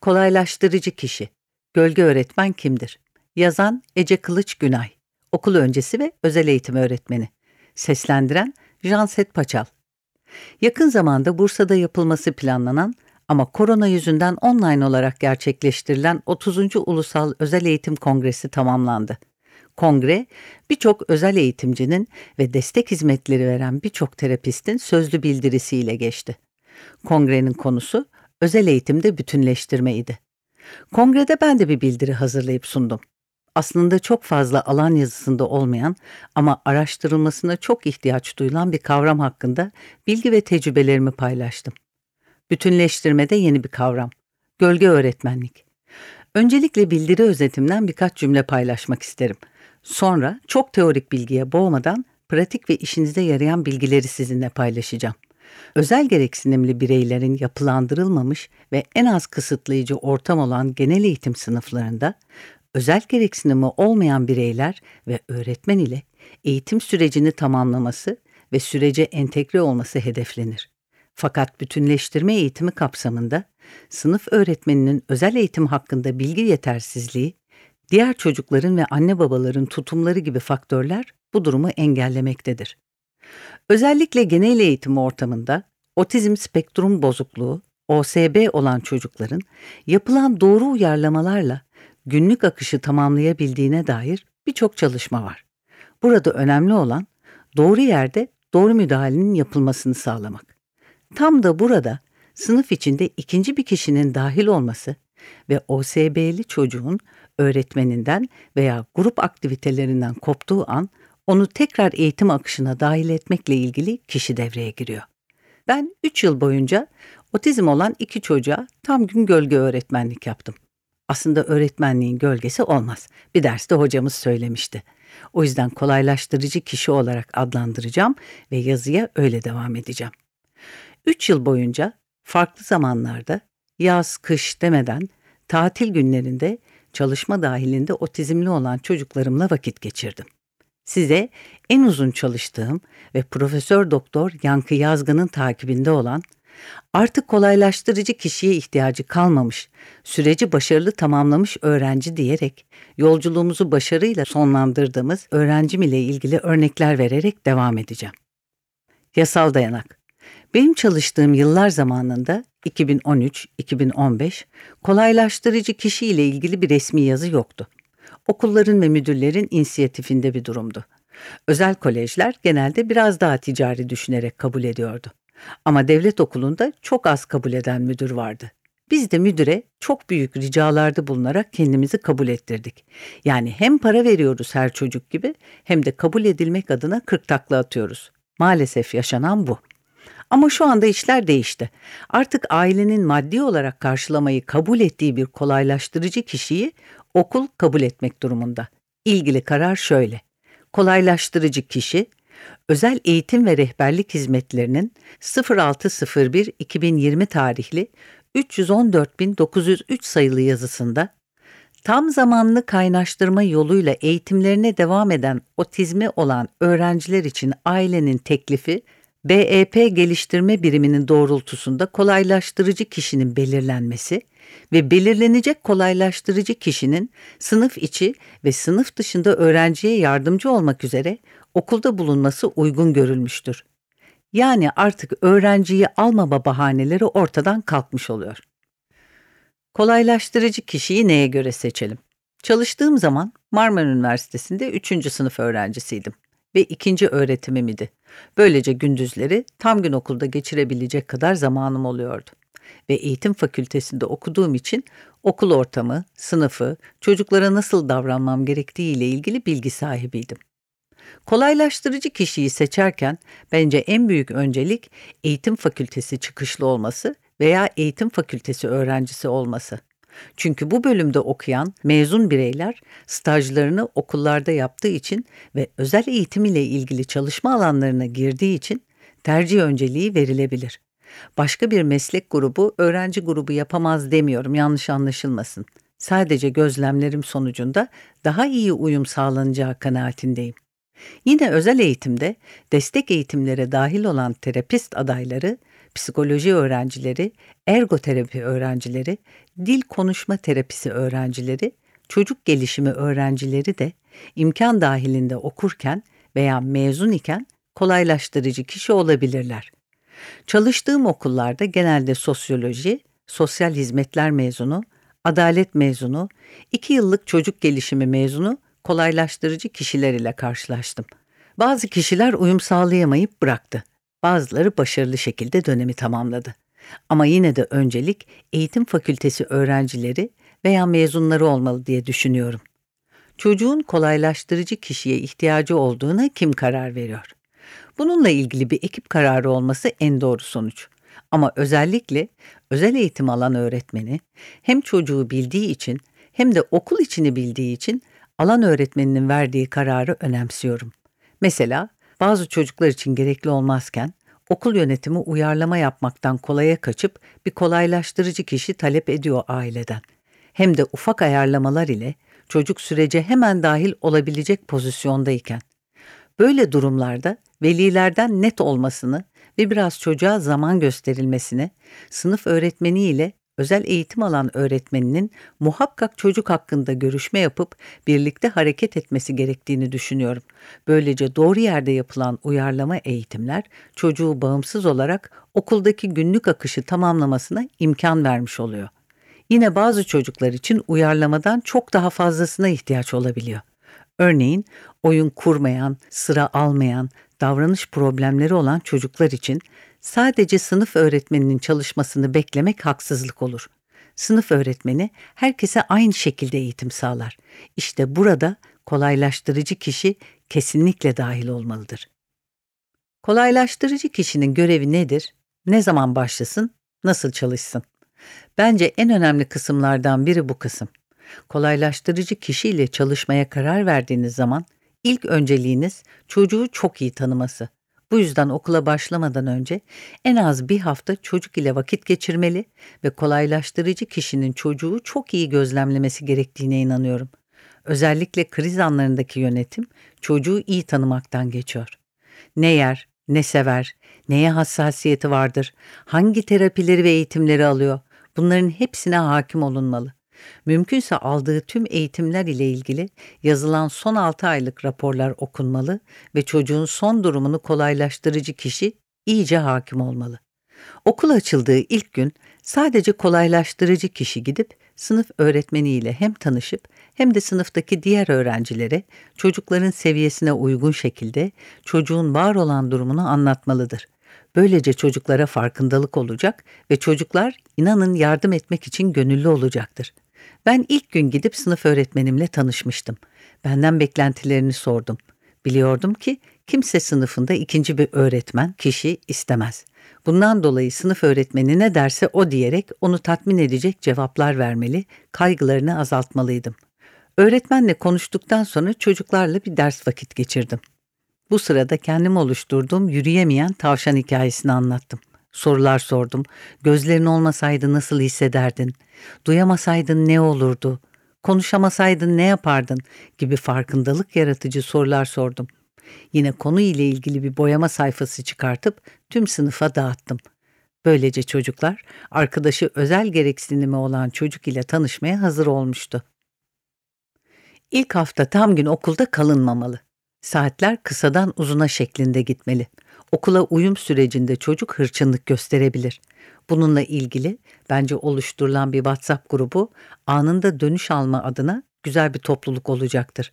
Kolaylaştırıcı kişi. Gölge öğretmen kimdir? Yazan Ece Kılıç Günay. Okul öncesi ve özel eğitim öğretmeni. Seslendiren Janset Paçal. Yakın zamanda Bursa'da yapılması planlanan ama korona yüzünden online olarak gerçekleştirilen 30. Ulusal Özel Eğitim Kongresi tamamlandı. Kongre, birçok özel eğitimcinin ve destek hizmetleri veren birçok terapistin sözlü bildirisiyle geçti. Kongrenin konusu özel eğitimde bütünleştirmeydi. Kongrede ben de bir bildiri hazırlayıp sundum. Aslında çok fazla alan yazısında olmayan ama araştırılmasına çok ihtiyaç duyulan bir kavram hakkında bilgi ve tecrübelerimi paylaştım. Bütünleştirmede yeni bir kavram. Gölge öğretmenlik. Öncelikle bildiri özetimden birkaç cümle paylaşmak isterim. Sonra çok teorik bilgiye boğmadan pratik ve işinize yarayan bilgileri sizinle paylaşacağım. Özel gereksinimli bireylerin yapılandırılmamış ve en az kısıtlayıcı ortam olan genel eğitim sınıflarında özel gereksinimi olmayan bireyler ve öğretmen ile eğitim sürecini tamamlaması ve sürece entegre olması hedeflenir. Fakat bütünleştirme eğitimi kapsamında sınıf öğretmeninin özel eğitim hakkında bilgi yetersizliği, diğer çocukların ve anne babaların tutumları gibi faktörler bu durumu engellemektedir. Özellikle genel eğitim ortamında otizm spektrum bozukluğu, OSB olan çocukların yapılan doğru uyarlamalarla günlük akışı tamamlayabildiğine dair birçok çalışma var. Burada önemli olan doğru yerde doğru müdahalenin yapılmasını sağlamak. Tam da burada sınıf içinde ikinci bir kişinin dahil olması ve OSB'li çocuğun öğretmeninden veya grup aktivitelerinden koptuğu an onu tekrar eğitim akışına dahil etmekle ilgili kişi devreye giriyor. Ben 3 yıl boyunca otizm olan iki çocuğa tam gün gölge öğretmenlik yaptım. Aslında öğretmenliğin gölgesi olmaz. Bir derste hocamız söylemişti. O yüzden kolaylaştırıcı kişi olarak adlandıracağım ve yazıya öyle devam edeceğim. Üç yıl boyunca farklı zamanlarda yaz, kış demeden tatil günlerinde çalışma dahilinde otizmli olan çocuklarımla vakit geçirdim. Size en uzun çalıştığım ve Profesör Doktor Yankı Yazgan'ın takibinde olan artık kolaylaştırıcı kişiye ihtiyacı kalmamış, süreci başarılı tamamlamış öğrenci diyerek yolculuğumuzu başarıyla sonlandırdığımız öğrencim ile ilgili örnekler vererek devam edeceğim. Yasal dayanak benim çalıştığım yıllar zamanında 2013-2015 kolaylaştırıcı kişi ile ilgili bir resmi yazı yoktu. Okulların ve müdürlerin inisiyatifinde bir durumdu. Özel kolejler genelde biraz daha ticari düşünerek kabul ediyordu. Ama devlet okulunda çok az kabul eden müdür vardı. Biz de müdüre çok büyük ricalarda bulunarak kendimizi kabul ettirdik. Yani hem para veriyoruz her çocuk gibi hem de kabul edilmek adına kırk takla atıyoruz. Maalesef yaşanan bu. Ama şu anda işler değişti. Artık ailenin maddi olarak karşılamayı kabul ettiği bir kolaylaştırıcı kişiyi okul kabul etmek durumunda. İlgili karar şöyle. Kolaylaştırıcı kişi, özel eğitim ve rehberlik hizmetlerinin 0601-2020 tarihli 314.903 sayılı yazısında tam zamanlı kaynaştırma yoluyla eğitimlerine devam eden otizmi olan öğrenciler için ailenin teklifi BEP geliştirme biriminin doğrultusunda kolaylaştırıcı kişinin belirlenmesi ve belirlenecek kolaylaştırıcı kişinin sınıf içi ve sınıf dışında öğrenciye yardımcı olmak üzere okulda bulunması uygun görülmüştür. Yani artık öğrenciyi almama bahaneleri ortadan kalkmış oluyor. Kolaylaştırıcı kişiyi neye göre seçelim? Çalıştığım zaman Marmara Üniversitesi'nde 3. sınıf öğrencisiydim ve ikinci öğretimim idi. Böylece gündüzleri tam gün okulda geçirebilecek kadar zamanım oluyordu. Ve eğitim fakültesinde okuduğum için okul ortamı, sınıfı, çocuklara nasıl davranmam gerektiği ile ilgili bilgi sahibiydim. Kolaylaştırıcı kişiyi seçerken bence en büyük öncelik eğitim fakültesi çıkışlı olması veya eğitim fakültesi öğrencisi olması. Çünkü bu bölümde okuyan mezun bireyler stajlarını okullarda yaptığı için ve özel eğitim ile ilgili çalışma alanlarına girdiği için tercih önceliği verilebilir. Başka bir meslek grubu öğrenci grubu yapamaz demiyorum yanlış anlaşılmasın. Sadece gözlemlerim sonucunda daha iyi uyum sağlanacağı kanaatindeyim. Yine özel eğitimde destek eğitimlere dahil olan terapist adayları psikoloji öğrencileri, ergoterapi öğrencileri, dil konuşma terapisi öğrencileri, çocuk gelişimi öğrencileri de imkan dahilinde okurken veya mezun iken kolaylaştırıcı kişi olabilirler. Çalıştığım okullarda genelde sosyoloji, sosyal hizmetler mezunu, adalet mezunu, iki yıllık çocuk gelişimi mezunu kolaylaştırıcı kişiler ile karşılaştım. Bazı kişiler uyum sağlayamayıp bıraktı. Bazıları başarılı şekilde dönemi tamamladı. Ama yine de öncelik eğitim fakültesi öğrencileri veya mezunları olmalı diye düşünüyorum. Çocuğun kolaylaştırıcı kişiye ihtiyacı olduğuna kim karar veriyor? Bununla ilgili bir ekip kararı olması en doğru sonuç. Ama özellikle özel eğitim alan öğretmeni hem çocuğu bildiği için hem de okul içini bildiği için alan öğretmeninin verdiği kararı önemsiyorum. Mesela bazı çocuklar için gerekli olmazken okul yönetimi uyarlama yapmaktan kolaya kaçıp bir kolaylaştırıcı kişi talep ediyor aileden. Hem de ufak ayarlamalar ile çocuk sürece hemen dahil olabilecek pozisyondayken. Böyle durumlarda velilerden net olmasını ve biraz çocuğa zaman gösterilmesini, sınıf öğretmeni ile özel eğitim alan öğretmeninin muhakkak çocuk hakkında görüşme yapıp birlikte hareket etmesi gerektiğini düşünüyorum. Böylece doğru yerde yapılan uyarlama eğitimler çocuğu bağımsız olarak okuldaki günlük akışı tamamlamasına imkan vermiş oluyor. Yine bazı çocuklar için uyarlamadan çok daha fazlasına ihtiyaç olabiliyor. Örneğin oyun kurmayan, sıra almayan, davranış problemleri olan çocuklar için sadece sınıf öğretmeninin çalışmasını beklemek haksızlık olur. Sınıf öğretmeni herkese aynı şekilde eğitim sağlar. İşte burada kolaylaştırıcı kişi kesinlikle dahil olmalıdır. Kolaylaştırıcı kişinin görevi nedir? Ne zaman başlasın? Nasıl çalışsın? Bence en önemli kısımlardan biri bu kısım. Kolaylaştırıcı kişiyle çalışmaya karar verdiğiniz zaman ilk önceliğiniz çocuğu çok iyi tanıması. Bu yüzden okula başlamadan önce en az bir hafta çocuk ile vakit geçirmeli ve kolaylaştırıcı kişinin çocuğu çok iyi gözlemlemesi gerektiğine inanıyorum. Özellikle kriz anlarındaki yönetim çocuğu iyi tanımaktan geçiyor. Ne yer, ne sever, neye hassasiyeti vardır, hangi terapileri ve eğitimleri alıyor, bunların hepsine hakim olunmalı. Mümkünse aldığı tüm eğitimler ile ilgili yazılan son 6 aylık raporlar okunmalı ve çocuğun son durumunu kolaylaştırıcı kişi iyice hakim olmalı. Okul açıldığı ilk gün sadece kolaylaştırıcı kişi gidip sınıf öğretmeniyle hem tanışıp hem de sınıftaki diğer öğrencilere çocukların seviyesine uygun şekilde çocuğun var olan durumunu anlatmalıdır. Böylece çocuklara farkındalık olacak ve çocuklar inanın yardım etmek için gönüllü olacaktır. Ben ilk gün gidip sınıf öğretmenimle tanışmıştım. Benden beklentilerini sordum. Biliyordum ki kimse sınıfında ikinci bir öğretmen, kişi istemez. Bundan dolayı sınıf öğretmeni ne derse o diyerek onu tatmin edecek cevaplar vermeli, kaygılarını azaltmalıydım. Öğretmenle konuştuktan sonra çocuklarla bir ders vakit geçirdim. Bu sırada kendim oluşturduğum yürüyemeyen tavşan hikayesini anlattım. Sorular sordum. Gözlerin olmasaydı nasıl hissederdin? Duyamasaydın ne olurdu? Konuşamasaydın ne yapardın? gibi farkındalık yaratıcı sorular sordum. Yine konu ile ilgili bir boyama sayfası çıkartıp tüm sınıfa dağıttım. Böylece çocuklar arkadaşı özel gereksinimi olan çocuk ile tanışmaya hazır olmuştu. İlk hafta tam gün okulda kalınmamalı. Saatler kısadan uzuna şeklinde gitmeli. Okula uyum sürecinde çocuk hırçınlık gösterebilir. Bununla ilgili bence oluşturulan bir WhatsApp grubu anında dönüş alma adına güzel bir topluluk olacaktır.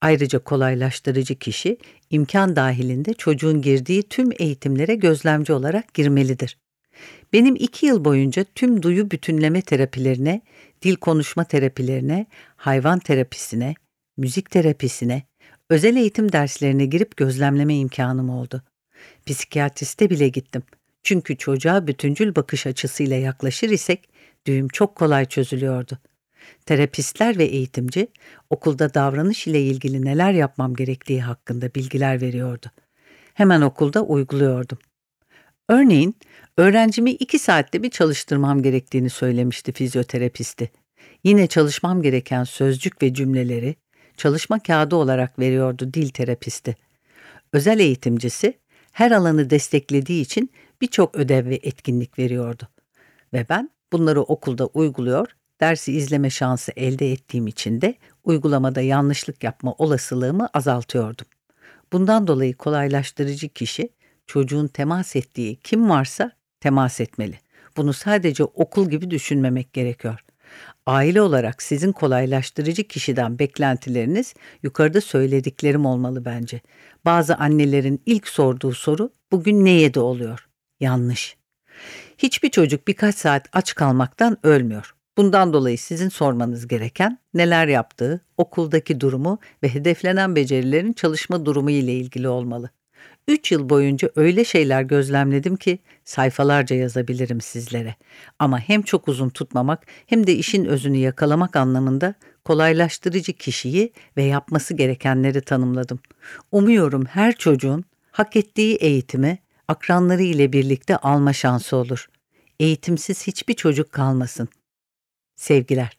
Ayrıca kolaylaştırıcı kişi imkan dahilinde çocuğun girdiği tüm eğitimlere gözlemci olarak girmelidir. Benim iki yıl boyunca tüm duyu bütünleme terapilerine, dil konuşma terapilerine, hayvan terapisine, müzik terapisine, özel eğitim derslerine girip gözlemleme imkanım oldu. Psikiyatriste bile gittim. Çünkü çocuğa bütüncül bakış açısıyla yaklaşır isek düğüm çok kolay çözülüyordu. Terapistler ve eğitimci okulda davranış ile ilgili neler yapmam gerektiği hakkında bilgiler veriyordu. Hemen okulda uyguluyordum. Örneğin öğrencimi iki saatte bir çalıştırmam gerektiğini söylemişti fizyoterapisti. Yine çalışmam gereken sözcük ve cümleleri çalışma kağıdı olarak veriyordu dil terapisti. Özel eğitimcisi her alanı desteklediği için birçok ödev ve etkinlik veriyordu. Ve ben bunları okulda uyguluyor, dersi izleme şansı elde ettiğim için de uygulamada yanlışlık yapma olasılığımı azaltıyordum. Bundan dolayı kolaylaştırıcı kişi çocuğun temas ettiği kim varsa temas etmeli. Bunu sadece okul gibi düşünmemek gerekiyor. Aile olarak sizin kolaylaştırıcı kişiden beklentileriniz yukarıda söylediklerim olmalı bence. Bazı annelerin ilk sorduğu soru bugün ne yedi oluyor? Yanlış. Hiçbir çocuk birkaç saat aç kalmaktan ölmüyor. Bundan dolayı sizin sormanız gereken neler yaptığı, okuldaki durumu ve hedeflenen becerilerin çalışma durumu ile ilgili olmalı. Üç yıl boyunca öyle şeyler gözlemledim ki sayfalarca yazabilirim sizlere. Ama hem çok uzun tutmamak hem de işin özünü yakalamak anlamında kolaylaştırıcı kişiyi ve yapması gerekenleri tanımladım. Umuyorum her çocuğun hak ettiği eğitimi akranları ile birlikte alma şansı olur. Eğitimsiz hiçbir çocuk kalmasın. Sevgiler.